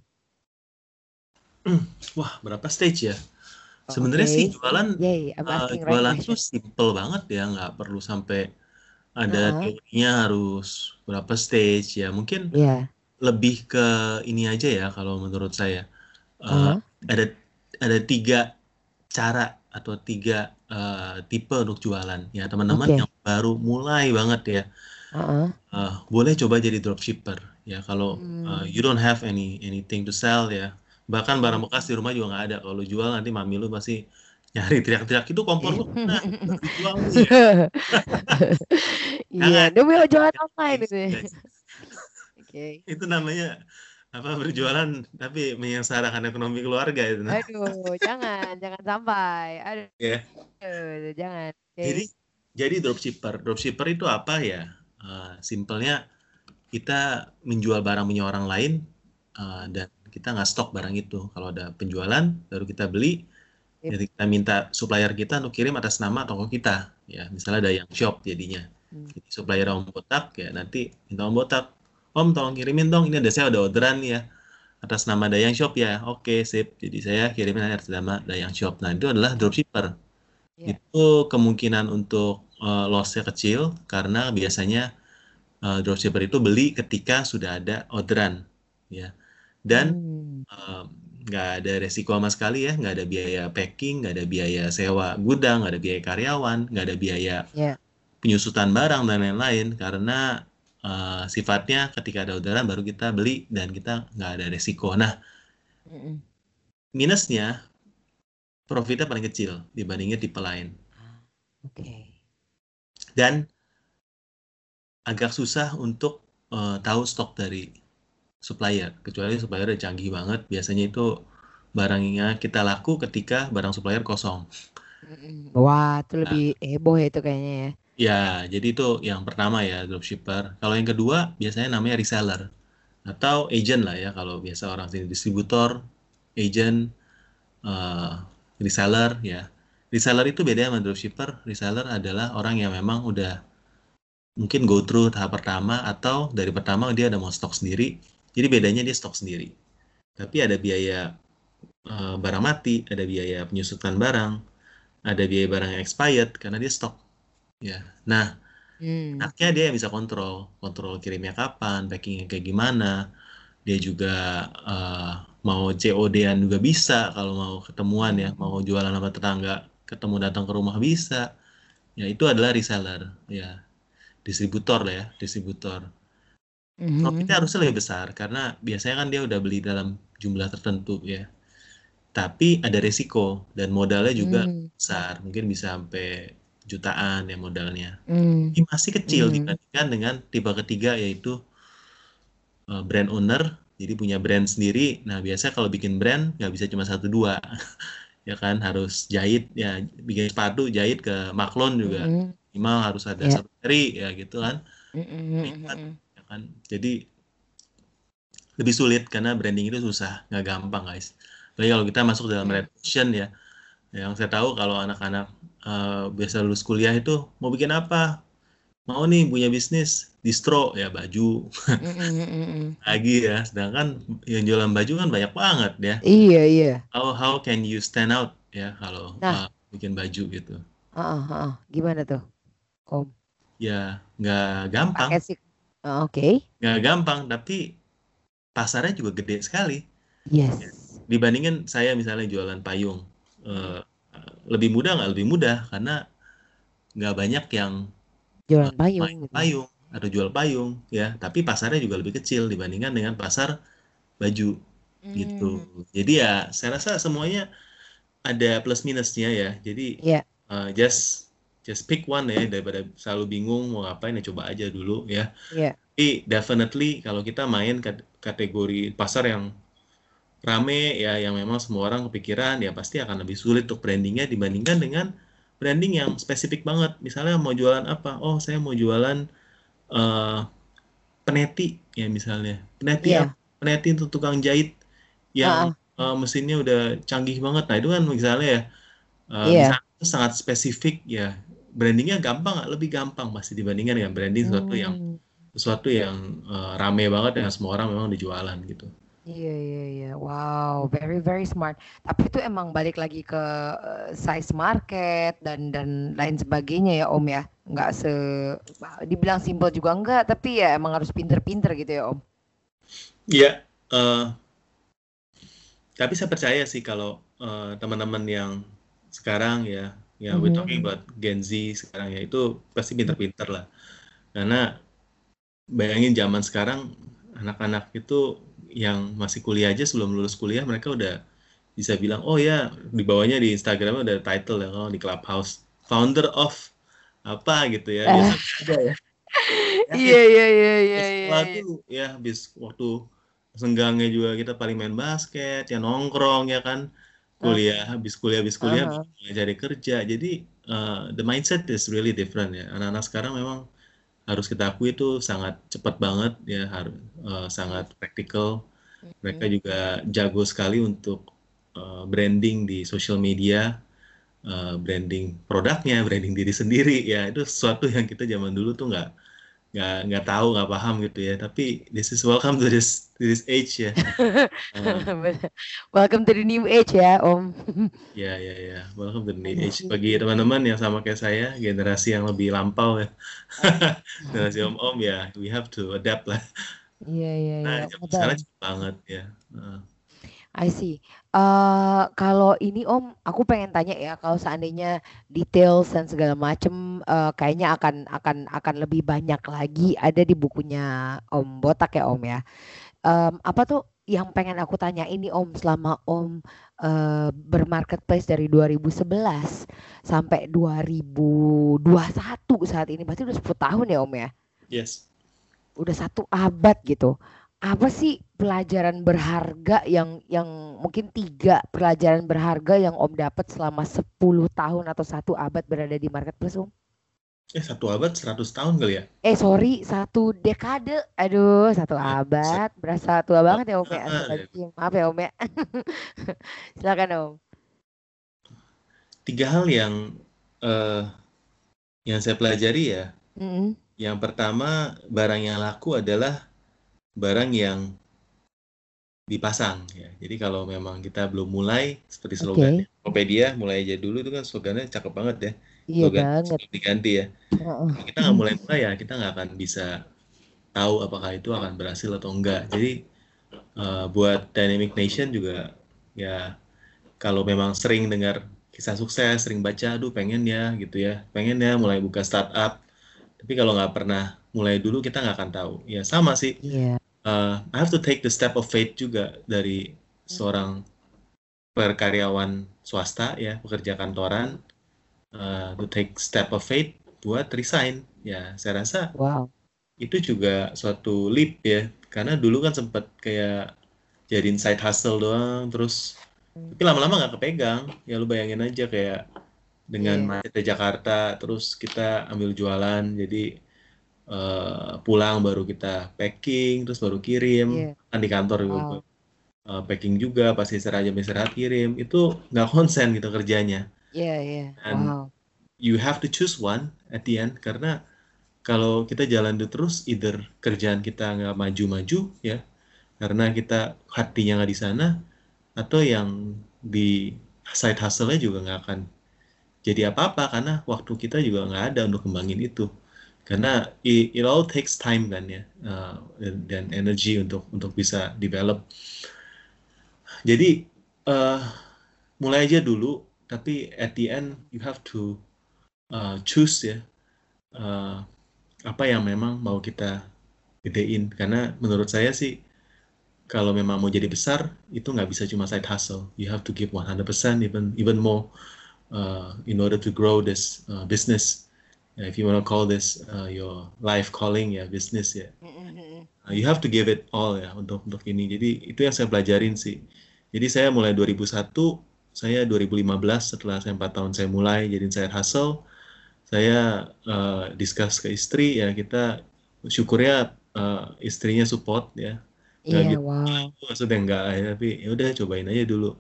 Wah, berapa stage ya? Sebenarnya Oke. sih jualan Yay, uh, asking right jualan tuh simple banget ya, nggak perlu sampai ada Heeh. teorinya harus berapa stage ya. Mungkin Iya. Lebih ke ini aja ya kalau menurut saya. Uh, Heeh. ada ada tiga cara atau tiga uh, tipe untuk jualan ya teman-teman Oke. yang baru mulai banget ya Heeh. uh, boleh coba jadi dropshipper ya kalau uh, Hmm. you don't have any anything to sell ya bahkan barang Hmm. bekas di rumah juga nggak ada kalau jual nanti mami lu pasti nyari teriak-teriak itu kompor lu dijual nih ya Iya, Jangan. demi jualan online itu Oke. itu namanya apa berjualan tapi menyengsarakan ekonomi keluarga itu nah. Aduh, jangan, jangan sampai. Aduh, Ya. jangan. Oke. Jadi jadi dropshipper. Dropshipper itu apa ya? Eh, simpelnya kita menjual barang punya orang lain eh, dan kita nggak stok barang itu. Kalau ada penjualan baru kita beli. Yep. Jadi kita minta supplier kita untuk kirim atas nama toko kita. Ya, misalnya ada yang shop jadinya. Hmm. Jadi supplier Om Botak ya nanti minta Om Botak, Om tolong kirimin dong. Ini ada saya ada orderan nih ya atas nama Dayang Shop ya. Oke, sip. Jadi saya kirimin atas nama Dayang Shop. Nah, itu adalah dropshipper Iya. itu kemungkinan untuk uh, loss-nya kecil karena biasanya uh, dropshipper itu beli ketika sudah ada orderan ya dan Hmm. um, nggak ada resiko sama sekali ya nggak ada biaya packing nggak ada biaya sewa gudang nggak ada biaya karyawan nggak ada biaya Ya. penyusutan barang dan lain-lain karena uh, sifatnya ketika ada orderan baru kita beli dan kita nggak ada resiko nah minusnya profitnya paling kecil dibandingin tipe lain Oke. dan agak susah untuk eh, tahu stok dari supplier kecuali supplier udah canggih banget biasanya itu barangnya kita laku ketika barang supplier kosong. Wah, itu Nah. lebih heboh ya itu kayaknya ya. Ya jadi itu yang pertama ya dropshipper. Kalau yang kedua biasanya namanya reseller. Atau agent lah ya kalau biasa orang sini distributor agent eh, reseller ya. Reseller itu beda sama dropshipper. Reseller adalah orang yang memang udah mungkin go through tahap pertama atau dari pertama dia ada mau stok sendiri. Jadi bedanya dia stok sendiri. Tapi ada biaya eh, barang mati, ada biaya penyusutan barang, ada biaya barang yang expired karena dia stok. Ya. Nah, Hmm. enaknya dia yang bisa kontrol, kontrol kirimnya kapan, packingnya kayak gimana. Dia juga eh, mau COD-an juga bisa kalau mau ketemuan ya, mau jualan sama tetangga, ketemu datang ke rumah bisa. Ya itu adalah reseller, ya distributor lah ya, distributor. Mhm. Profitnya harusnya lebih besar karena biasanya kan dia udah beli dalam jumlah tertentu ya. Tapi ada resiko dan modalnya juga Hmm. besar, mungkin bisa sampai jutaan ya modalnya. Hmm. Ini masih kecil Hmm. dibandingkan dengan tipe ketiga yaitu uh, brand owner, jadi punya brand sendiri. Nah biasa kalau bikin brand nggak bisa cuma satu dua, ya kan harus jahit ya bikin sepatu jahit ke maklon juga minimal harus ada Ya. satu seri ya gitu kan. Mhm. ya kan jadi lebih sulit karena branding itu susah nggak gampang guys Apalagi kalau kita masuk dalam red ocean ya yang saya tahu kalau anak-anak eh, biasa lulus kuliah itu mau bikin apa mau nih punya bisnis distro ya baju lagi ya sedangkan yang jualan baju kan banyak banget ya Iya iya. how how can you stand out ya kalau Nah. eh, bikin baju gitu Heeh, heeh. Gimana tuh? Om. ya nggak gampang. Oh, Oke. nggak gampang tapi pasarnya juga gede sekali Yes. dibandingin saya misalnya jualan payung eh, lebih mudah nggak lebih mudah karena nggak banyak yang Jualan eh, payung main gitu. payung atau jual payung ya tapi pasarnya juga lebih kecil dibandingkan dengan pasar baju gitu Hmm. jadi ya saya rasa semuanya ada plus minusnya ya jadi Iya. eh, just just pick one ya daripada selalu bingung mau ngapain ya coba aja dulu ya Iya. tapi definitely kalau kita main kat- kategori pasar yang rame ya yang memang semua orang kepikiran ya pasti akan lebih sulit untuk brandingnya dibandingkan dengan branding yang spesifik banget misalnya mau jualan apa oh saya mau jualan eh, peneti ya misalnya peneti Iya. apa? peneti untuk tukang jahit yang eh, mesinnya udah canggih banget nah itu kan misalnya ya eh, Iya. misalnya sangat spesifik ya brandingnya gampang lebih gampang pasti dibandingkan dengan branding sesuatu yang Hmm. sesuatu yang eh, rame banget yang semua orang memang dijualan gitu. Iya iya iya. Wow, very very smart. Tapi itu emang balik lagi ke eh, size market dan dan lain sebagainya ya Om ya. Nggak se dibilang simpel juga enggak, tapi ya emang harus pinter-pinter gitu ya Om. Iya, eh, tapi saya percaya sih kalau eh, teman-teman yang sekarang ya, ya we're Mhm. talking about Gen Z sekarang ya itu pasti pinter-pinter lah. Karena bayangin zaman sekarang anak-anak itu yang masih kuliah aja sebelum lulus kuliah mereka udah bisa bilang oh ya di bawahnya di Instagramnya udah title ya kalau di Clubhouse founder of apa gitu ya biasa ada ya. Ya, Iya iya iya iya iya. setelah iya. itu ya habis waktu senggangnya juga kita paling main basket ya nongkrong ya kan kuliah habis kuliah habis kuliah Aha. mulai cari kerja jadi uh, the mindset is really different ya anak-anak sekarang memang harus kita akui itu sangat cepat banget ya harus sangat praktikal mereka Hmm. juga jago sekali untuk uh, branding di social media uh, branding produknya branding diri sendiri ya itu sesuatu yang kita zaman dulu tuh nggak nggak nggak tahu nggak paham gitu ya tapi this is welcome to this to this age ya Uh. Welcome to the new age ya Om. ya ya ya welcome to the new age bagi teman-teman yang sama kayak saya generasi yang lebih lampau ya generasi om-om ya we have to adapt lah Iya iya nah iya. Betul. sekarang cepet banget ya Uh, I see. Eh kalau ini Om, aku pengen tanya ya, kalau seandainya details dan segala macem eh, kayaknya akan akan akan lebih banyak lagi ada di bukunya Om Botak ya Om ya. Em, apa tuh yang pengen aku tanya ini Om selama Om eh, bermarketplace dari 2011 sampai 2021 saat ini, berarti udah 10 tahun ya Om ya? yes udah satu abad gitu. Apa sih pelajaran berharga yang yang mungkin tiga pelajaran berharga yang Om dapat selama 10 tahun atau satu abad berada di marketplace Om? eh satu abad 100 tahun kali ya Eh sorry, satu dekade. Aduh, satu abad. Berasa tua banget ya Om ya. Ah, Astagfirullahaladzim. Maaf ya Om ya. Silakan Om. tiga hal yang eh yang saya pelajari ya Mm-mm. yang pertama barang yang laku adalah barang yang dipasang ya. Jadi kalau memang kita belum mulai seperti slogan Tokopedia mulai aja dulu itu kan slogannya cakep banget ya. Iya Slogan banget. diganti ya. Kalau kita nggak mulai mulai ya kita nggak akan bisa tahu apakah itu akan berhasil atau enggak. Jadi eh, buat Dynamic Nation juga ya kalau memang sering dengar kisah sukses, sering baca, aduh pengen ya gitu ya, pengen ya mulai buka startup. Tapi kalau nggak pernah mulai dulu kita nggak akan tahu. Ya sama sih. Iya. Uh, I have to take the step of faith juga dari seorang perkaryawan swasta ya, pekerja kantoran, uh, to take step of faith buat resign. Ya, saya rasa Wow. itu juga suatu leap ya, karena dulu kan sempat kayak jadiin side hustle doang, terus tapi lama-lama nggak kepegang. Ya lu bayangin aja kayak dengan Iya. macetnya Jakarta, terus kita ambil jualan, jadi eh, pulang baru kita packing, terus baru kirim. Iya. Kan di kantor Wow. eh, packing juga, pasti istirahat jam istirahat kirim. Itu nggak konsen gitu kerjanya. Iya, iya. And- Wow. You have to choose one at the end, karena kalau kita jalan terus, either kerjaan kita nggak maju-maju ya, karena kita hatinya nggak di sana, atau yang di side hustle-nya juga nggak akan jadi apa-apa karena waktu kita juga nggak ada untuk kembangin itu karena it, it all takes time kan ya uh, dan, dan energi untuk untuk bisa develop. Jadi uh, mulai aja dulu tapi at the end you have to uh, choose ya uh, apa yang memang mau kita gedein. Karena menurut saya sih kalau memang mau jadi besar itu nggak bisa cuma side hustle. You have to give 100% even even more uh, in order to grow this uh, business Uh, if you want to call this uh, your life calling ya business ya uh, you have to give it all ya untuk untuk ini. Jadi itu yang saya pelajarin sih. Jadi saya mulai 2001 saya 2015 setelah saya empat tahun saya mulai jadi side hustle saya uh, discuss ke istri ya kita syukurnya uh, istrinya support ya. Iya, gitu. wow. maksudnya enggak ya, tapi ya udah cobain aja dulu.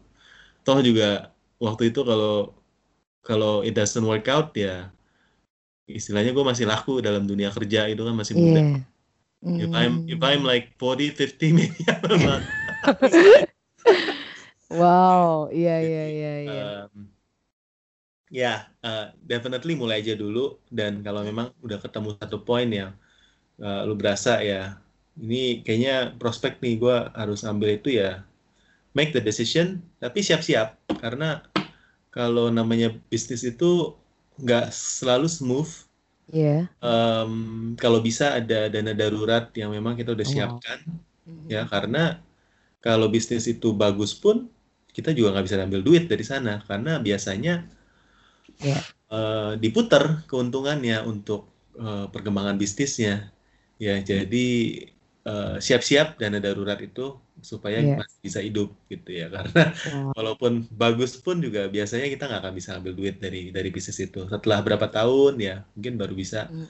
Toh juga waktu itu kalau kalau it doesn't work out ya istilahnya gue masih laku dalam dunia kerja itu kan masih muda Iya. if I'm if I'm Hmm. like 40 50 maybe I'm not Wow, iya iya iya iya. Um, ya uh, definitely mulai aja dulu dan kalau memang udah ketemu satu poin yang uh, lu berasa ya ini kayaknya prospek nih gue harus ambil itu ya make the decision tapi siap-siap karena kalau namanya bisnis itu nggak selalu smooth Iya. Em, kalau bisa ada dana darurat yang memang kita udah Wow. siapkan ya karena kalau bisnis itu bagus pun kita juga nggak bisa ambil duit dari sana karena biasanya Iya. eh, diputar keuntungannya untuk eh, perkembangan bisnisnya ya jadi eh, siap-siap dana darurat itu supaya Iya. masih bisa hidup gitu ya karena Wow. walaupun bagus pun juga biasanya kita nggak akan bisa ambil duit dari dari bisnis itu setelah berapa tahun ya mungkin baru bisa Mm.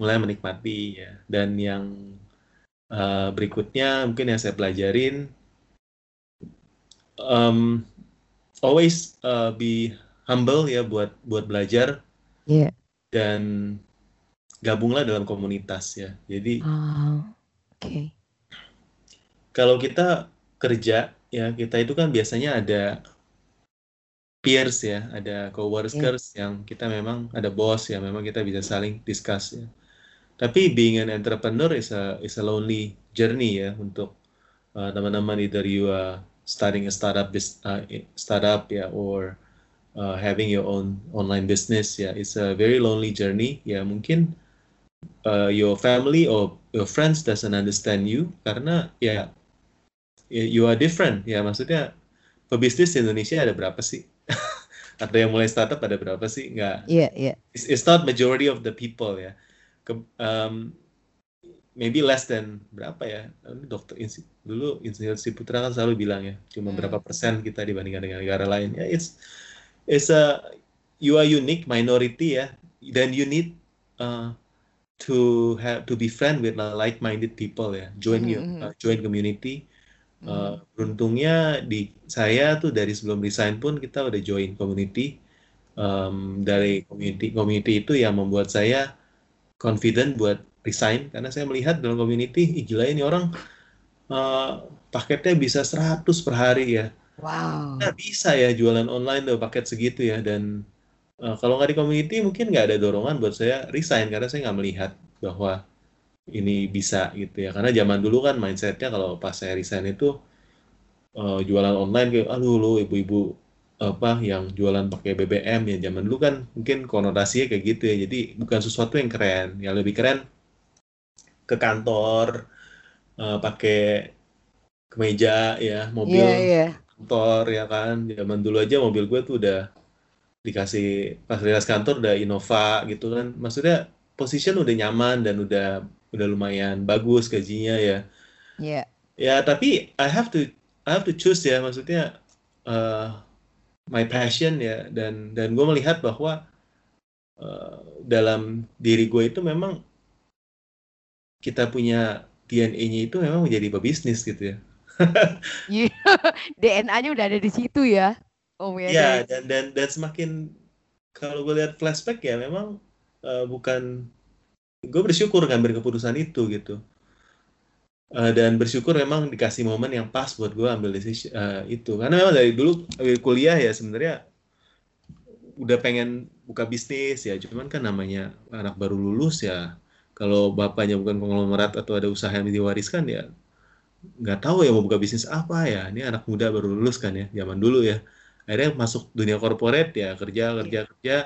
mulai menikmati ya dan yang eh, berikutnya mungkin yang saya pelajarin um, always uh, be humble ya buat buat belajar Iya. dan gabunglah dalam komunitas ya jadi Ah, Oke. kalau kita kerja ya kita itu kan biasanya ada peers ya ada coworkers yang kita memang ada bos ya memang kita bisa saling discuss ya. Tapi being an entrepreneur is a is a lonely journey ya untuk uh, teman-teman either you are starting a startup uh, startup ya or uh, having your own online business ya. It's a very lonely journey ya. Mungkin uh, your family or your friends doesn't understand you karena ya ya, you are different. Ya maksudnya pebisnis di Indonesia ada berapa sih? Atau yang mulai startup ada berapa sih? Nggak. Iya iya. it's, it's not majority of the people ya. Ke, um, maybe less than berapa ya? Dokter Insi- dulu Insinyur Putra kan selalu bilang ya cuma Hmm. berapa persen kita dibandingkan dengan negara lain. Ya it's it's a you are unique minority ya. Dan you need uh, to have to be friend with like-minded people ya join Mhm, mhm. uh, join community Hmm. Uh, beruntungnya di saya tuh dari sebelum resign pun kita udah join community Um, dari community community itu yang membuat saya confident buat resign karena saya melihat dalam community Ih, gila ini orang uh, paketnya bisa 100 per hari ya. Wow. Nggak bisa ya jualan online tuh paket segitu ya dan uh, kalau nggak di community mungkin nggak ada dorongan buat saya resign karena saya nggak melihat bahwa ini bisa gitu ya. Karena zaman dulu kan mindsetnya kalau pas saya resign itu uh, jualan online kayak aduh lu ibu-ibu apa yang jualan pakai BBM ya. Zaman dulu kan mungkin konotasinya kayak gitu ya. Jadi bukan sesuatu yang keren. Yang lebih keren ke kantor uh, pakai kemeja ya mobil Iya, iya. kantor ya kan. Zaman dulu aja mobil gue tuh udah dikasih fasilitas kantor udah Innova gitu kan maksudnya position udah nyaman dan udah udah lumayan bagus gajinya ya Iya. ya tapi I have to I have to choose ya maksudnya uh, my passion ya dan dan gue melihat bahwa uh, dalam diri gue itu memang kita punya DNA-nya itu memang menjadi pebisnis gitu ya Iya. DNA-nya udah ada di situ ya. Om ya. Ya, guys. dan dan dan semakin kalau gue lihat flashback ya memang uh, bukan gue bersyukur ngambil keputusan itu gitu. Uh, dan bersyukur memang dikasih momen yang pas buat gue ambil decision uh, itu karena memang dari dulu kuliah ya sebenarnya udah pengen buka bisnis ya cuman kan namanya anak baru lulus ya kalau bapaknya bukan konglomerat atau ada usaha yang diwariskan ya nggak tahu ya mau buka bisnis apa ya ini anak muda baru lulus kan ya zaman dulu ya akhirnya masuk dunia korporat ya kerja kerja kerja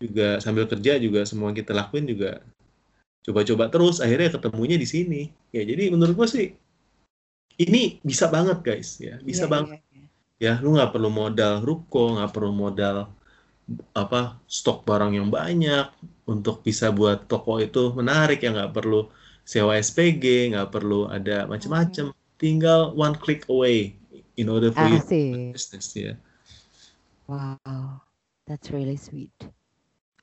juga sambil kerja juga semua yang kita lakuin juga coba-coba terus akhirnya ketemunya di sini. Ya jadi menurut gue sih ini bisa banget guys ya. Bisa Iya, banget. iya, iya. ya lu nggak perlu modal ruko nggak perlu modal apa stok barang yang banyak untuk bisa buat toko itu menarik ya. Nggak perlu sewa SPG nggak perlu ada macam-macam tinggal one click away in order for you Asik. run business ya Wow, that's really sweet.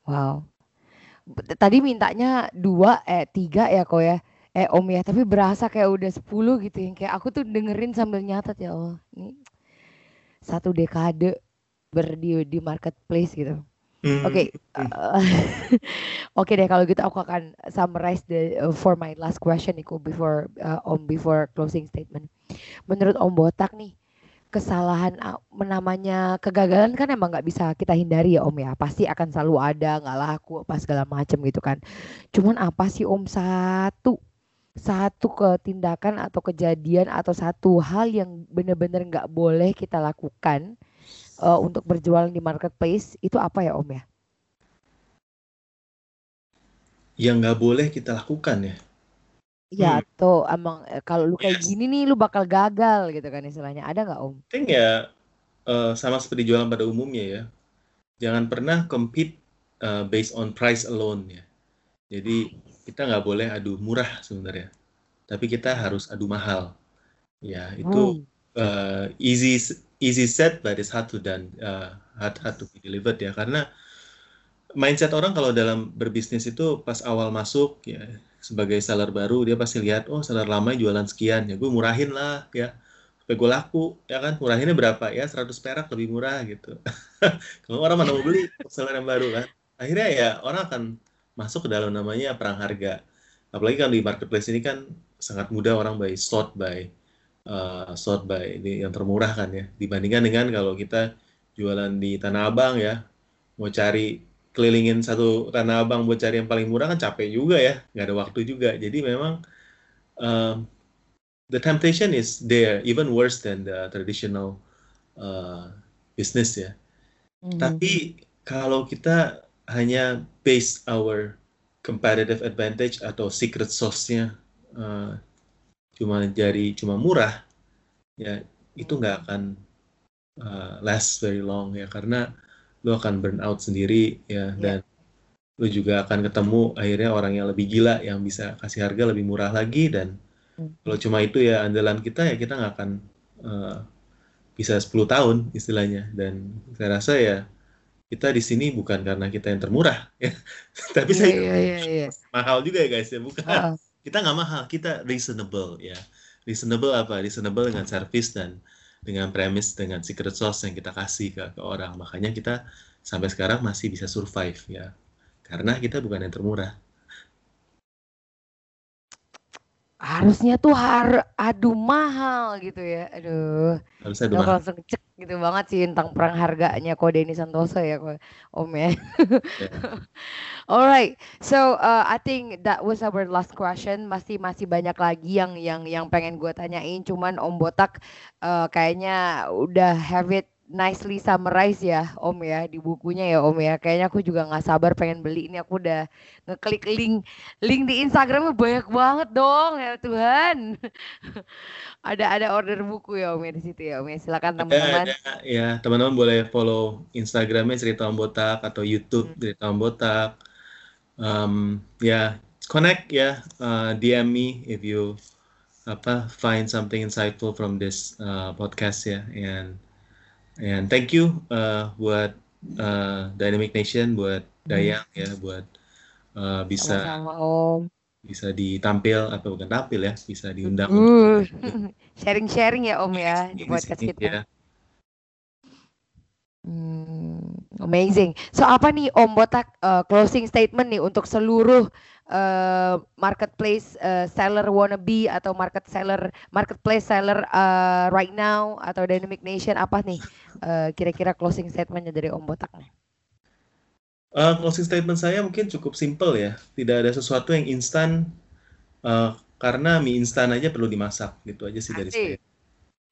Wow. Tadi mintanya dua, eh tiga ya kok ya, eh om ya. Tapi berasa kayak udah sepuluh gitu yang kayak aku tuh dengerin sambil nyatet ya Allah. Ini satu dekade berdi di marketplace gitu. Hmm, Oke, eh, oke deh kalau gitu aku akan summarize the uh, for my last question Niko before uh, Om before closing statement. Menurut Om Botak nih, kesalahan namanya kegagalan kan emang nggak bisa kita hindari ya Om ya. Pasti akan selalu ada, nggak laku apa segala macam gitu kan. Cuman apa sih Om satu satu ketindakan atau kejadian atau satu hal yang benar-benar nggak boleh kita lakukan uh, untuk berjualan di marketplace itu apa ya Om ya? yang nggak boleh kita lakukan ya Ya, Hmm. tuh emang eh, kalau lu kayak Yes. gini nih lu bakal gagal gitu kan istilahnya. Ada nggak Om? Think ya eh, sama seperti jualan pada umumnya ya jangan pernah compete eh, based on price alone ya jadi kita nggak boleh adu murah sebenarnya tapi kita harus adu mahal ya itu Hmm. uh, easy easy said but it's hard to done uh, hard hard to be delivered ya karena mindset orang kalau dalam berbisnis itu pas awal masuk ya sebagai seller baru dia pasti lihat oh seller lama jualan sekian ya gue murahin lah ya. Supaya gue laku ya kan? Murahinnya berapa? Ya 100 perak lebih murah gitu. Kalau orang mana mau beli seller yang baru kan? Akhirnya ya orang akan masuk ke dalam namanya perang harga. Apalagi kan di marketplace ini kan sangat mudah orang by sort by uh, sort by ini yang termurah kan ya. Dibandingkan dengan kalau kita jualan di Tanah Abang ya mau cari kelilingin satu Tanah Abang buat cari yang paling murah kan capek juga ya nggak ada waktu juga. Jadi memang um, the temptation is there even worse than the traditional uh, business ya. Mhm. tapi kalau kita hanya base our competitive advantage atau secret sauce-nya uh, cuma jadi cuma murah, ya itu nggak akan uh, last very long ya. Karena lo akan burn out sendiri ya. Dan lo juga akan ketemu akhirnya orang yang lebih gila yang bisa kasih harga lebih murah lagi. Dan Hmm. kalau cuma itu ya andalan kita ya kita nggak akan uh, bisa 10 tahun istilahnya. Dan saya rasa ya kita di sini bukan karena kita yang termurah ya. Tapi Iya saya iya iya iya. mahal juga ya guys ya. Bukan Ah, kita nggak mahal kita reasonable ya. Reasonable apa? Reasonable dengan service dan dengan premise dengan secret sauce yang kita kasih ke, ke orang. Makanya kita sampai sekarang masih bisa survive ya. Karena kita bukan yang termurah harusnya tuh har aduh mahal gitu ya. Aduh. Harusnya udah mahal. langsung cek gitu banget sih tentang perang harganya kok Denny Santoso ya kok Om ya. Ya. Alright, so uh, I think that was our last question. Masih masih banyak lagi yang yang yang pengen gue tanyain. Cuman Om Botak uh, kayaknya udah have it nicely summarize ya Om ya di bukunya ya Om ya. Kayaknya aku juga nggak sabar pengen beli ini. Aku udah ngeklik link link di Instagramnya banyak banget dong ya Tuhan. ada ada order buku ya Om ya di situ ya Om ya. Silakan teman-teman. Ya, teman-teman boleh follow Instagramnya Cerita Om Botak atau YouTube Hmm. Cerita Om Botak. Um, ya, connect ya, uh, DM me if you apa find something insightful from this uh, podcast ya. And and thank you uh, buat uh, Dynamic Nation, buat Dayang ya, buat uh, bisa Sama-sama Om. bisa ditampil atau bukan tampil ya, bisa diundang Uh, sharing-sharing ya Om ya di podcast kita. ya. Hmm, amazing. So apa nih Om Botak uh, closing statement nih untuk seluruh uh, marketplace uh, seller wannabe atau market seller marketplace seller uh, right now atau Dynamic Nation apa nih uh, kira-kira closing statementnya dari Om Botak nih? Uh, closing statement saya mungkin cukup simple ya. Tidak ada sesuatu yang instan uh, karena mie instan aja perlu dimasak. Gitu aja sih dari saya.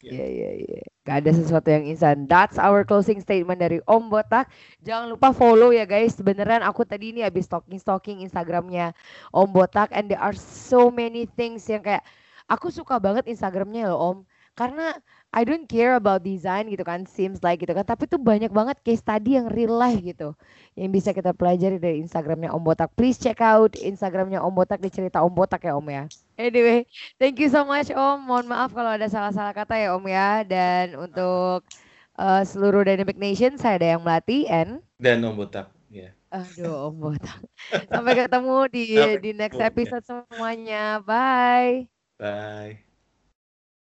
Asik. Iya iya iya. Gak ada sesuatu yang instan. That's our closing statement dari Om Botak. Jangan lupa follow ya guys. Beneran aku tadi ini habis stalking stalking Instagramnya Om Botak and there are so many things yang kayak aku suka banget Instagramnya loh Om. Karena I don't care about design gitu kan, seems like gitu kan. Tapi tuh banyak banget case study yang real life gitu. Yang bisa kita pelajari dari Instagramnya Om Botak. Please check out Instagramnya Om Botak di cerita Om Botak ya Om ya. Anyway, Thank you so much Om. Mohon maaf kalau ada salah-salah kata ya Om ya. Dan untuk uh, seluruh Dynamic Nation, saya ada yang melatih and Dan Om Botak. Ya. aduh Om Botak. Sampai ketemu di Sampai di next ya. episode semuanya. Bye. Bye.